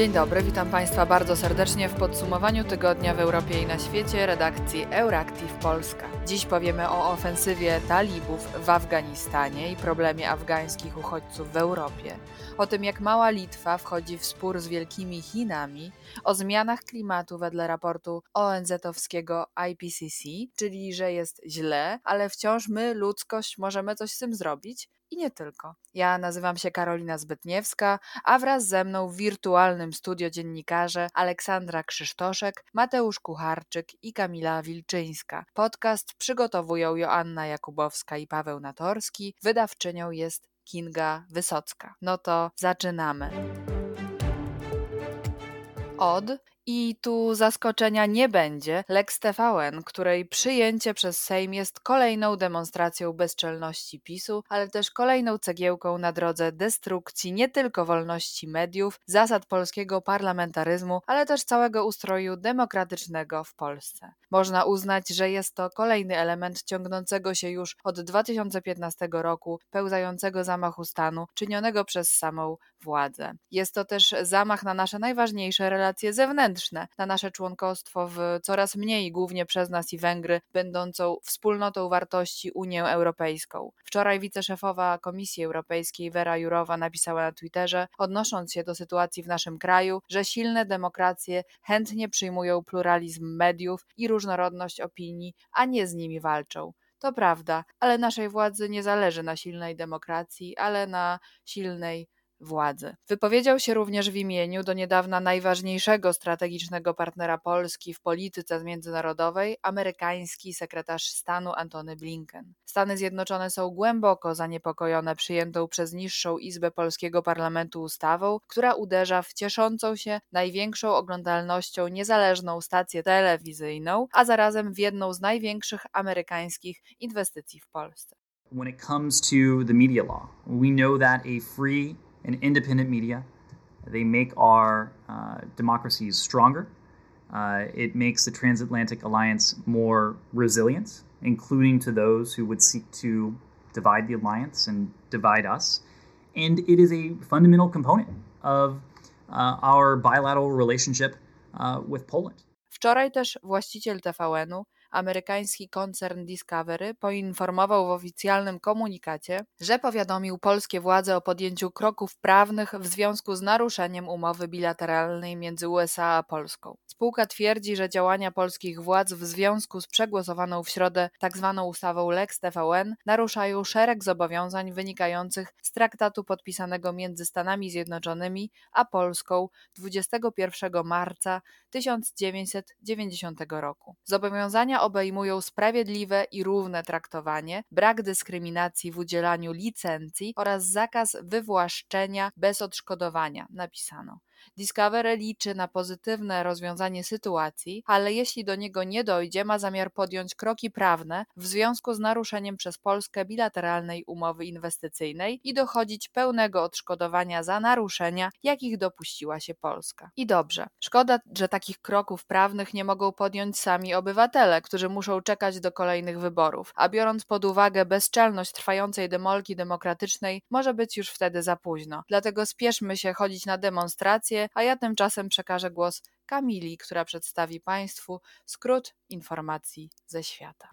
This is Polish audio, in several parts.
Dzień dobry, witam Państwa bardzo serdecznie w podsumowaniu tygodnia w Europie i na świecie redakcji Euractiv Polska. Dziś powiemy o ofensywie talibów w Afganistanie i problemie afgańskich uchodźców w Europie, o tym jak mała Litwa wchodzi w spór z wielkimi Chinami, o zmianach klimatu wedle raportu ONZ-owskiego IPCC, czyli że jest źle, ale wciąż my, ludzkość, możemy coś z tym zrobić, i nie tylko. Ja nazywam się Karolina Zbytniewska, a wraz ze mną w wirtualnym studio dziennikarze Aleksandra Krzysztoszek, Mateusz Kucharczyk i Kamila Wilczyńska. Podcast przygotowują Joanna Jakubowska i Paweł Natorski, wydawczynią jest Kinga Wysocka. No to zaczynamy. Od i tu zaskoczenia nie będzie. Lex TVN, której przyjęcie przez Sejm jest kolejną demonstracją bezczelności PiSu, ale też kolejną cegiełką na drodze destrukcji nie tylko wolności mediów, zasad polskiego parlamentaryzmu, ale też całego ustroju demokratycznego w Polsce. Można uznać, że jest to kolejny element ciągnącego się już od 2015 roku pełzającego zamachu stanu czynionego przez samą władzę. Jest to też zamach na nasze najważniejsze relacje zewnętrzne na nasze członkostwo w coraz mniej, głównie przez nas i Węgry, będącą wspólnotą wartości Unię Europejską. Wczoraj wiceszefowa Komisji Europejskiej Vera Jurowa napisała na Twitterze, odnosząc się do sytuacji w naszym kraju, że silne demokracje chętnie przyjmują pluralizm mediów i różnorodność opinii, a nie z nimi walczą. To prawda, ale naszej władzy nie zależy na silnej demokracji, ale na silnej władzy. Wypowiedział się również w imieniu do niedawna najważniejszego strategicznego partnera Polski w polityce międzynarodowej, amerykański sekretarz stanu Antony Blinken. Stany Zjednoczone są głęboko zaniepokojone przyjętą przez niższą izbę polskiego parlamentu ustawą, która uderza w cieszącą się największą oglądalnością niezależną stację telewizyjną, a zarazem w jedną z największych amerykańskich inwestycji w Polsce. When it comes to the media law, we know that a free and independent media. They make our uh, democracies stronger. Uh, it makes the transatlantic alliance more resilient, including to those who would seek to divide the alliance and divide us. And it is a fundamental component of uh, our bilateral relationship uh, with Poland. Wczoraj też właściciel TVN-u amerykański koncern Discovery poinformował w oficjalnym komunikacie, że powiadomił polskie władze o podjęciu kroków prawnych w związku z naruszeniem umowy bilateralnej między USA a Polską. Spółka twierdzi, że działania polskich władz w związku z przegłosowaną w środę tzw. Tak ustawą Lex TVN naruszają szereg zobowiązań wynikających z traktatu podpisanego między Stanami Zjednoczonymi a Polską 21 marca 1990 roku. Zobowiązania obejmują sprawiedliwe i równe traktowanie, brak dyskryminacji w udzielaniu licencji oraz zakaz wywłaszczenia bez odszkodowania, napisano. Discovery liczy na pozytywne rozwiązanie sytuacji, ale jeśli do niego nie dojdzie, ma zamiar podjąć kroki prawne w związku z naruszeniem przez Polskę bilateralnej umowy inwestycyjnej i dochodzić pełnego odszkodowania za naruszenia, jakich dopuściła się Polska. I dobrze. Szkoda, że takich kroków prawnych nie mogą podjąć sami obywatele, którzy muszą czekać do kolejnych wyborów, a biorąc pod uwagę bezczelność trwającej demolki demokratycznej, może być już wtedy za późno. Dlatego spieszmy się chodzić na demonstracje, a ja tymczasem przekażę głos Kamili, która przedstawi Państwu skrót informacji ze świata.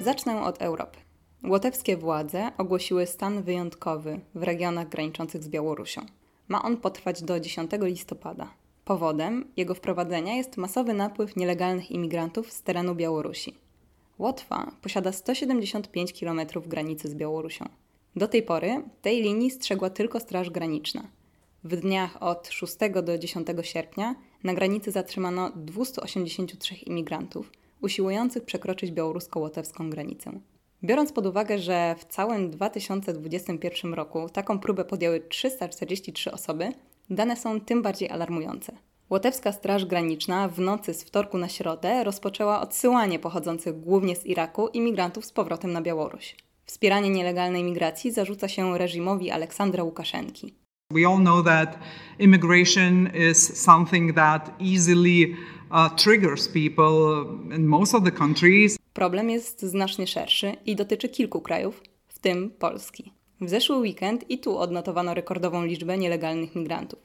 Zacznę od Europy. Łotewskie władze ogłosiły stan wyjątkowy w regionach graniczących z Białorusią. Ma on potrwać do 10 listopada. Powodem jego wprowadzenia jest masowy napływ nielegalnych imigrantów z terenu Białorusi. Łotwa posiada 175 km granicy z Białorusią. Do tej pory tej linii strzegła tylko Straż Graniczna. W dniach od 6 do 10 sierpnia na granicy zatrzymano 283 imigrantów usiłujących przekroczyć białorusko-łotewską granicę. Biorąc pod uwagę, że w całym 2021 roku taką próbę podjęły 343 osoby, dane są tym bardziej alarmujące. Łotewska Straż Graniczna w nocy z wtorku na środę rozpoczęła odsyłanie pochodzących głównie z Iraku imigrantów z powrotem na Białoruś. Wspieranie nielegalnej migracji zarzuca się reżimowi Aleksandra Łukaszenki. We all know that immigration is something that easily uh, triggers people in most of the countries. Problem jest znacznie szerszy i dotyczy kilku krajów, w tym Polski. W zeszły weekend i tu odnotowano rekordową liczbę nielegalnych migrantów.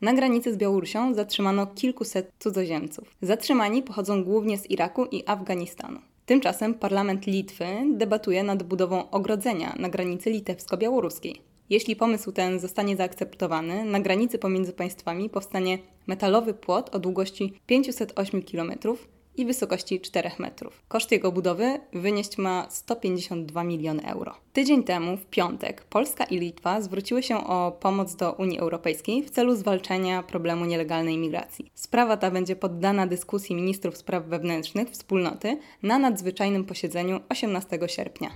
Na granicy z Białorusią zatrzymano kilkuset cudzoziemców. Zatrzymani pochodzą głównie z Iraku i Afganistanu. Tymczasem parlament Litwy debatuje nad budową ogrodzenia na granicy litewsko-białoruskiej. Jeśli pomysł ten zostanie zaakceptowany, na granicy pomiędzy państwami powstanie metalowy płot o długości 508 km i wysokości 4 metrów. Koszt jego budowy wynieść ma 152 miliony euro. Tydzień temu, w piątek, Polska i Litwa zwróciły się o pomoc do Unii Europejskiej w celu zwalczenia problemu nielegalnej migracji. Sprawa ta będzie poddana dyskusji ministrów spraw wewnętrznych wspólnoty na nadzwyczajnym posiedzeniu 18 sierpnia.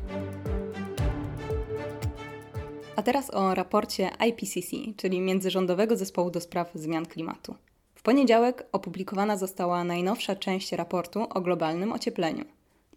A teraz o raporcie IPCC, czyli Międzyrządowego Zespołu do Spraw Zmian Klimatu. W poniedziałek opublikowana została najnowsza część raportu o globalnym ociepleniu.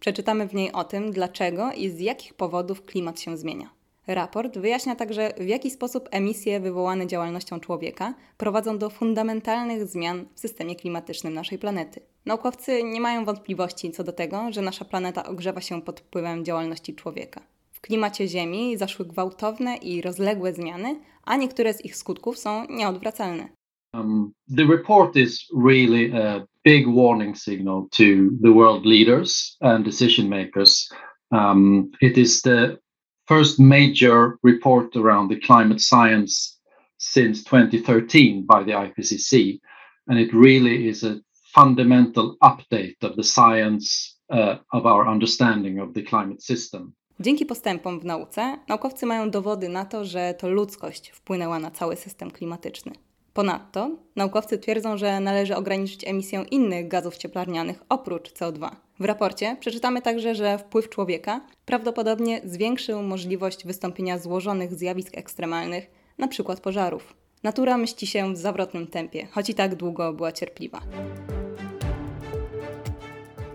Przeczytamy w niej o tym, dlaczego i z jakich powodów klimat się zmienia. Raport wyjaśnia także, w jaki sposób emisje wywołane działalnością człowieka prowadzą do fundamentalnych zmian w systemie klimatycznym naszej planety. Naukowcy nie mają wątpliwości co do tego, że nasza planeta ogrzewa się pod wpływem działalności człowieka. W klimacie Ziemi zaszły gwałtowne i rozległe zmiany, a niektóre z ich skutków są nieodwracalne. Um, the report is really a big warning signal to the world leaders and decision makers. Um, it is the first major report around the climate science since 2013 by the IPCC, and it really is a fundamental update of the science uh, of our understanding of the climate system. Dzięki postępom w nauce, naukowcy mają dowody na to, że to ludzkość wpłynęła na cały system klimatyczny. Ponadto naukowcy twierdzą, że należy ograniczyć emisję innych gazów cieplarnianych oprócz CO2. W raporcie przeczytamy także, że wpływ człowieka prawdopodobnie zwiększył możliwość wystąpienia złożonych zjawisk ekstremalnych, np. pożarów. Natura mści się w zawrotnym tempie, choć i tak długo była cierpliwa.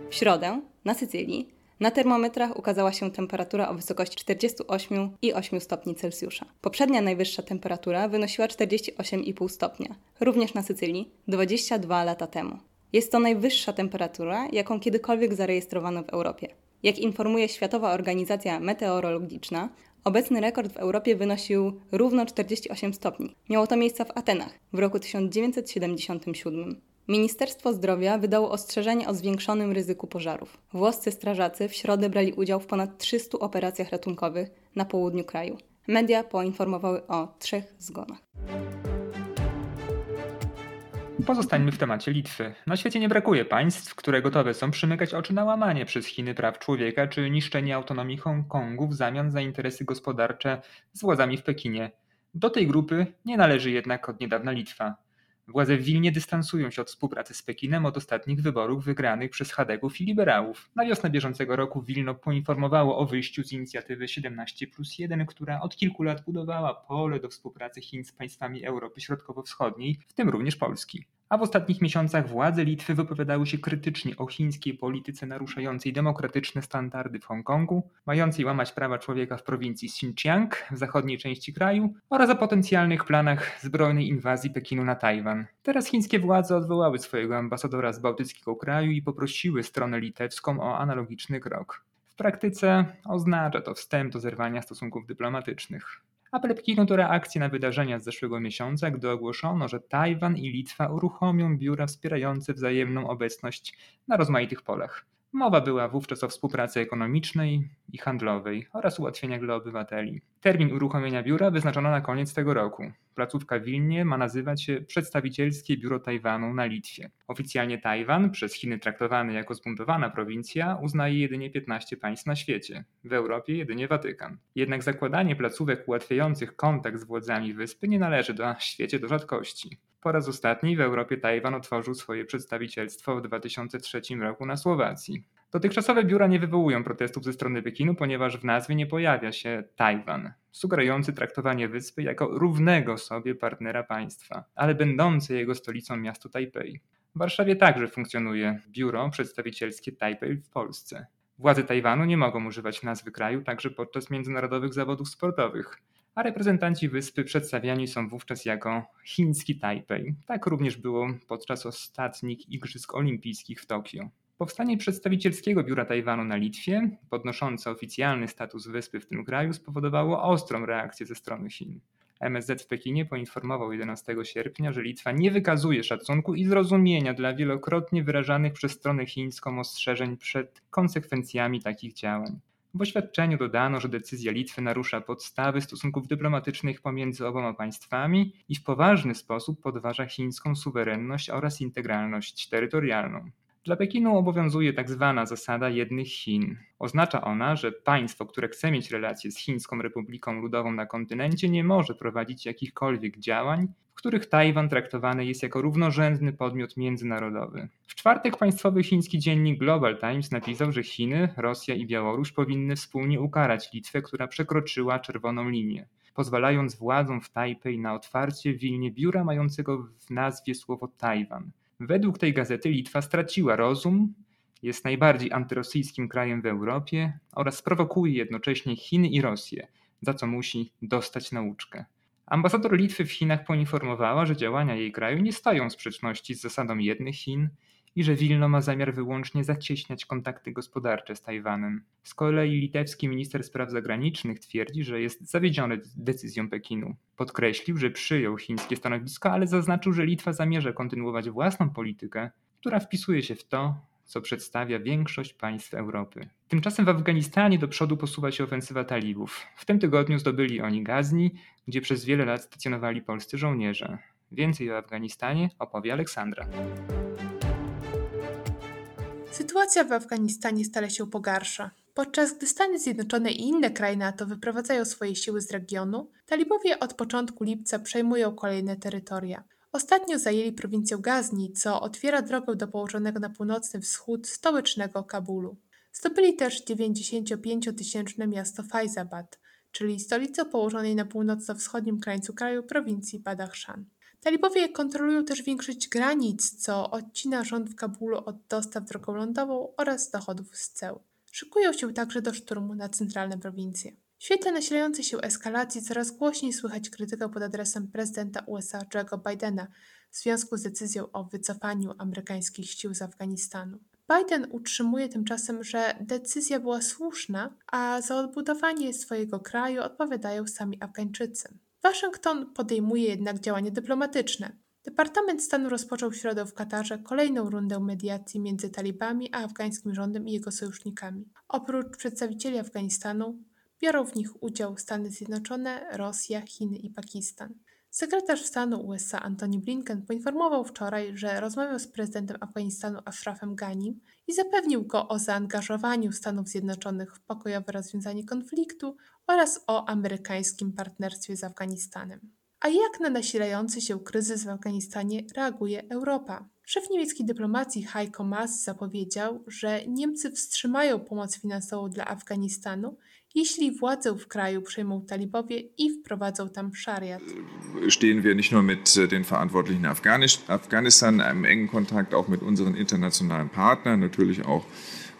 W środę na Sycylii na termometrach ukazała się temperatura o wysokości 48,8 stopni Celsjusza. Poprzednia najwyższa temperatura wynosiła 48,5 stopnia, również na Sycylii, 22 lata temu. Jest to najwyższa temperatura, jaką kiedykolwiek zarejestrowano w Europie. Jak informuje Światowa Organizacja Meteorologiczna, obecny rekord w Europie wynosił równo 48 stopni. Miało to miejsce w Atenach w roku 1977. Ministerstwo Zdrowia wydało ostrzeżenie o zwiększonym ryzyku pożarów. Włoscy strażacy w środę brali udział w ponad 300 operacjach ratunkowych na południu kraju. Media poinformowały o trzech zgonach. Pozostańmy w temacie Litwy. Na świecie nie brakuje państw, które gotowe są przymykać oczy na łamanie przez Chiny praw człowieka czy niszczenie autonomii Hongkongu w zamian za interesy gospodarcze z władzami w Pekinie. Do tej grupy nie należy jednak od niedawna Litwa. Władze w Wilnie dystansują się od współpracy z Pekinem od ostatnich wyborów wygranych przez Chadegów i liberałów. Na wiosnę bieżącego roku Wilno poinformowało o wyjściu z inicjatywy 17 plus 1, która od kilku lat budowała pole do współpracy Chin z państwami Europy Środkowo-Wschodniej, w tym również Polski a w ostatnich miesiącach władze Litwy wypowiadały się krytycznie o chińskiej polityce naruszającej demokratyczne standardy w Hongkongu, mającej łamać prawa człowieka w prowincji Xinjiang w zachodniej części kraju oraz o potencjalnych planach zbrojnej inwazji Pekinu na Tajwan. Teraz chińskie władze odwołały swojego ambasadora z bałtyckiego kraju i poprosiły stronę litewską o analogiczny krok. W praktyce oznacza to wstęp do zerwania stosunków dyplomatycznych. Apel Pekinu to reakcja na wydarzenia z zeszłego miesiąca, gdy ogłoszono, że Tajwan i Litwa uruchomią biura wspierające wzajemną obecność na rozmaitych polach. Mowa była wówczas o współpracy ekonomicznej i handlowej oraz ułatwieniach dla obywateli. Termin uruchomienia biura wyznaczono na koniec tego roku. Placówka w Wilnie ma nazywać się Przedstawicielskie Biuro Tajwanu na Litwie. Oficjalnie Tajwan, przez Chiny traktowany jako zbuntowana prowincja, uznaje jedynie 15 państw na świecie. W Europie jedynie Watykan. Jednak zakładanie placówek ułatwiających kontakt z władzami wyspy nie należy do świecie do rzadkości. Po raz ostatni w Europie Tajwan otworzył swoje przedstawicielstwo w 2003 roku na Słowacji. Dotychczasowe biura nie wywołują protestów ze strony Pekinu, ponieważ w nazwie nie pojawia się Tajwan, sugerujący traktowanie wyspy jako równego sobie partnera państwa, ale będące jego stolicą miasto Tajpej. W Warszawie także funkcjonuje biuro przedstawicielskie Tajpej w Polsce. Władze Tajwanu nie mogą używać nazwy kraju także podczas międzynarodowych zawodów sportowych a reprezentanci wyspy przedstawiani są wówczas jako chiński Tajpej. Tak również było podczas ostatnich Igrzysk Olimpijskich w Tokio. Powstanie przedstawicielskiego biura Tajwanu na Litwie, podnoszące oficjalny status wyspy w tym kraju, spowodowało ostrą reakcję ze strony Chin. MSZ w Pekinie poinformował 11 sierpnia, że Litwa nie wykazuje szacunku i zrozumienia dla wielokrotnie wyrażanych przez stronę chińską ostrzeżeń przed konsekwencjami takich działań. W oświadczeniu dodano, że decyzja Litwy narusza podstawy stosunków dyplomatycznych pomiędzy oboma państwami i w poważny sposób podważa chińską suwerenność oraz integralność terytorialną. Dla Pekinu obowiązuje tak zwana zasada jednych Chin. Oznacza ona, że państwo, które chce mieć relacje z Chińską Republiką Ludową na kontynencie, nie może prowadzić jakichkolwiek działań, w których Tajwan traktowany jest jako równorzędny podmiot międzynarodowy. W czwartek państwowy chiński dziennik Global Times napisał, że Chiny, Rosja i Białoruś powinny wspólnie ukarać Litwę, która przekroczyła czerwoną linię pozwalając władzom w Tajpej na otwarcie w Wilnie biura mającego w nazwie słowo Tajwan. Według tej gazety Litwa straciła rozum, jest najbardziej antyrosyjskim krajem w Europie oraz prowokuje jednocześnie Chiny i Rosję, za co musi dostać nauczkę. Ambasador Litwy w Chinach poinformowała, że działania jej kraju nie stoją w sprzeczności z zasadą jednych Chin i że Wilno ma zamiar wyłącznie zacieśniać kontakty gospodarcze z Tajwanem. Z kolei litewski minister spraw zagranicznych twierdzi, że jest zawiedziony decyzją Pekinu. Podkreślił, że przyjął chińskie stanowisko, ale zaznaczył, że Litwa zamierza kontynuować własną politykę, która wpisuje się w to, co przedstawia większość państw Europy. Tymczasem w Afganistanie do przodu posuwa się ofensywa talibów. W tym tygodniu zdobyli oni Gazni, gdzie przez wiele lat stacjonowali polscy żołnierze. Więcej o Afganistanie opowie Aleksandra. Sytuacja w Afganistanie stale się pogarsza. Podczas gdy Stany Zjednoczone i inne kraje NATO wyprowadzają swoje siły z regionu, talibowie od początku lipca przejmują kolejne terytoria. Ostatnio zajęli prowincję Gazni, co otwiera drogę do położonego na północny wschód stołecznego Kabulu. Zdobyli też 95-tysięczne miasto Faizabad, czyli stolicę położonej na północno-wschodnim krańcu kraju prowincji Badakhshan. Talibowie kontrolują też większość granic, co odcina rząd w Kabulu od dostaw drogą lądową oraz dochodów z ceł. Szykują się także do szturmu na centralne prowincje. W świetle nasilającej się eskalacji coraz głośniej słychać krytykę pod adresem prezydenta USA Joe'ego Bidena w związku z decyzją o wycofaniu amerykańskich sił z Afganistanu. Biden utrzymuje tymczasem, że decyzja była słuszna, a za odbudowanie swojego kraju odpowiadają sami Afgańczycy. Waszyngton podejmuje jednak działania dyplomatyczne. Departament Stanu rozpoczął w środę w Katarze kolejną rundę mediacji między talibami a afgańskim rządem i jego sojusznikami. Oprócz przedstawicieli Afganistanu biorą w nich udział Stany Zjednoczone, Rosja, Chiny i Pakistan. Sekretarz stanu USA Antony Blinken poinformował wczoraj, że rozmawiał z prezydentem Afganistanu Ashrafem Ghanim i zapewnił go o zaangażowaniu Stanów Zjednoczonych w pokojowe rozwiązanie konfliktu oraz o amerykańskim partnerstwie z Afganistanem. A jak na nasilający się kryzys w Afganistanie reaguje Europa? Szef niemieckiej dyplomacji Heiko Maas zapowiedział, że Niemcy wstrzymają pomoc finansową dla Afganistanu, jeśli władzę w kraju przejmą talibowie i wprowadzą tam szariat. Stehen wir nicht nur mit den Verantwortlichen Afghanistan in einem engen Kontakt, auch mit unseren internationalen Partnern, natürlich auch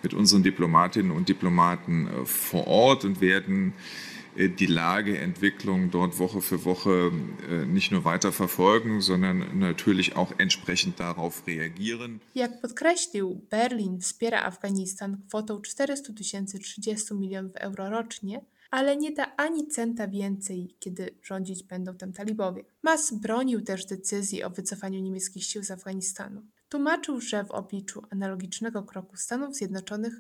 mit unseren Diplomatinnen und Diplomaten vor Ort und werden Äh, die Lageentwicklung dort Woche für Woche äh, nicht nur weiter verfolgen, sondern natürlich auch entsprechend darauf reagieren. Jak podkreślił, Berlin wspiera Afganistan kwotą 400 30 milionów euro rocznie, ale nie da ani centa więcej, kiedy rządzić będą tam talibowie. Mas bronił też decyzji o wycofaniu niemieckich sił z Afganistanu. Tłumaczył, że w obliczu analogicznego kroku Stanów Zjednoczonych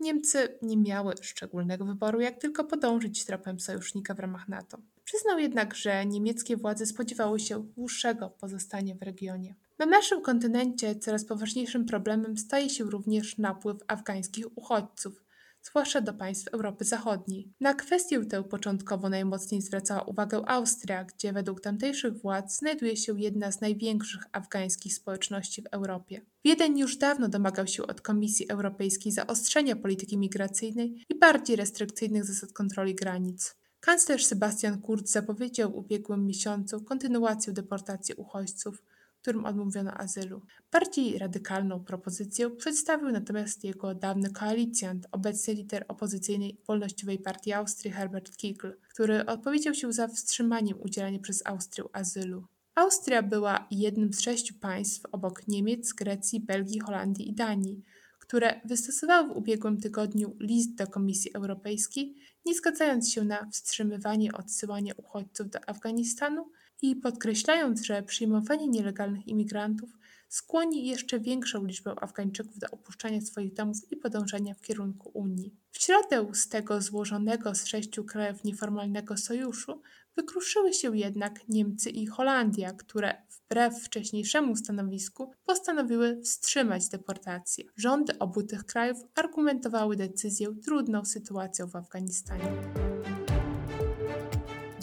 Niemcy nie miały szczególnego wyboru, jak tylko podążyć tropem sojusznika w ramach NATO. Przyznał jednak, że niemieckie władze spodziewały się dłuższego pozostania w regionie. Na naszym kontynencie coraz poważniejszym problemem staje się również napływ afgańskich uchodźców, zwłaszcza do państw Europy Zachodniej. Na kwestię tę początkowo najmocniej zwracała uwagę Austria, gdzie według tamtejszych władz znajduje się jedna z największych afgańskich społeczności w Europie. Wiedeń już dawno domagał się od Komisji Europejskiej zaostrzenia polityki migracyjnej i bardziej restrykcyjnych zasad kontroli granic. Kanclerz Sebastian Kurz zapowiedział w ubiegłym miesiącu kontynuację deportacji uchodźców, którym odmówiono azylu. Bardziej radykalną propozycję przedstawił natomiast jego dawny koalicjant, obecny lider opozycyjnej Wolnościowej Partii Austrii Herbert Kickl, który odpowiedział się za wstrzymaniem udzielania przez Austrię azylu. Austria była jednym z sześciu państw obok Niemiec, Grecji, Belgii, Holandii i Danii, które wystosowały w ubiegłym tygodniu list do Komisji Europejskiej, nie zgadzając się na wstrzymywanie odsyłania uchodźców do Afganistanu i podkreślając, że przyjmowanie nielegalnych imigrantów skłoni jeszcze większą liczbę Afgańczyków do opuszczania swoich domów i podążania w kierunku Unii. W środę z tego złożonego z sześciu krajów nieformalnego sojuszu wykruszyły się jednak Niemcy i Holandia, które wbrew wcześniejszemu stanowisku postanowiły wstrzymać deportacje. Rządy obu tych krajów argumentowały decyzję trudną sytuacją w Afganistanie.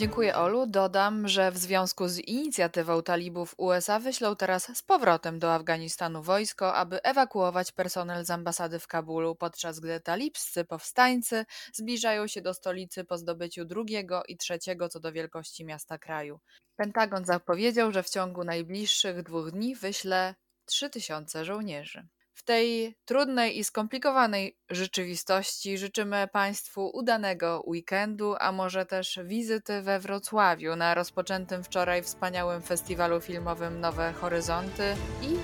Dziękuję Olu. Dodam, że w związku z inicjatywą talibów USA wyślą teraz z powrotem do Afganistanu wojsko, aby ewakuować personel z ambasady w Kabulu, podczas gdy talibscy powstańcy zbliżają się do stolicy po zdobyciu drugiego i trzeciego co do wielkości miasta kraju. Pentagon zapowiedział, że w ciągu najbliższych dwóch dni wyśle 3000 żołnierzy. W tej trudnej i skomplikowanej rzeczywistości życzymy Państwu udanego weekendu, a może też wizyty we Wrocławiu na rozpoczętym wczoraj wspaniałym festiwalu filmowym Nowe Horyzonty i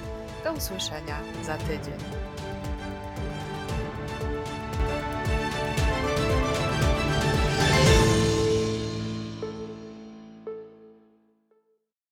do usłyszenia za tydzień.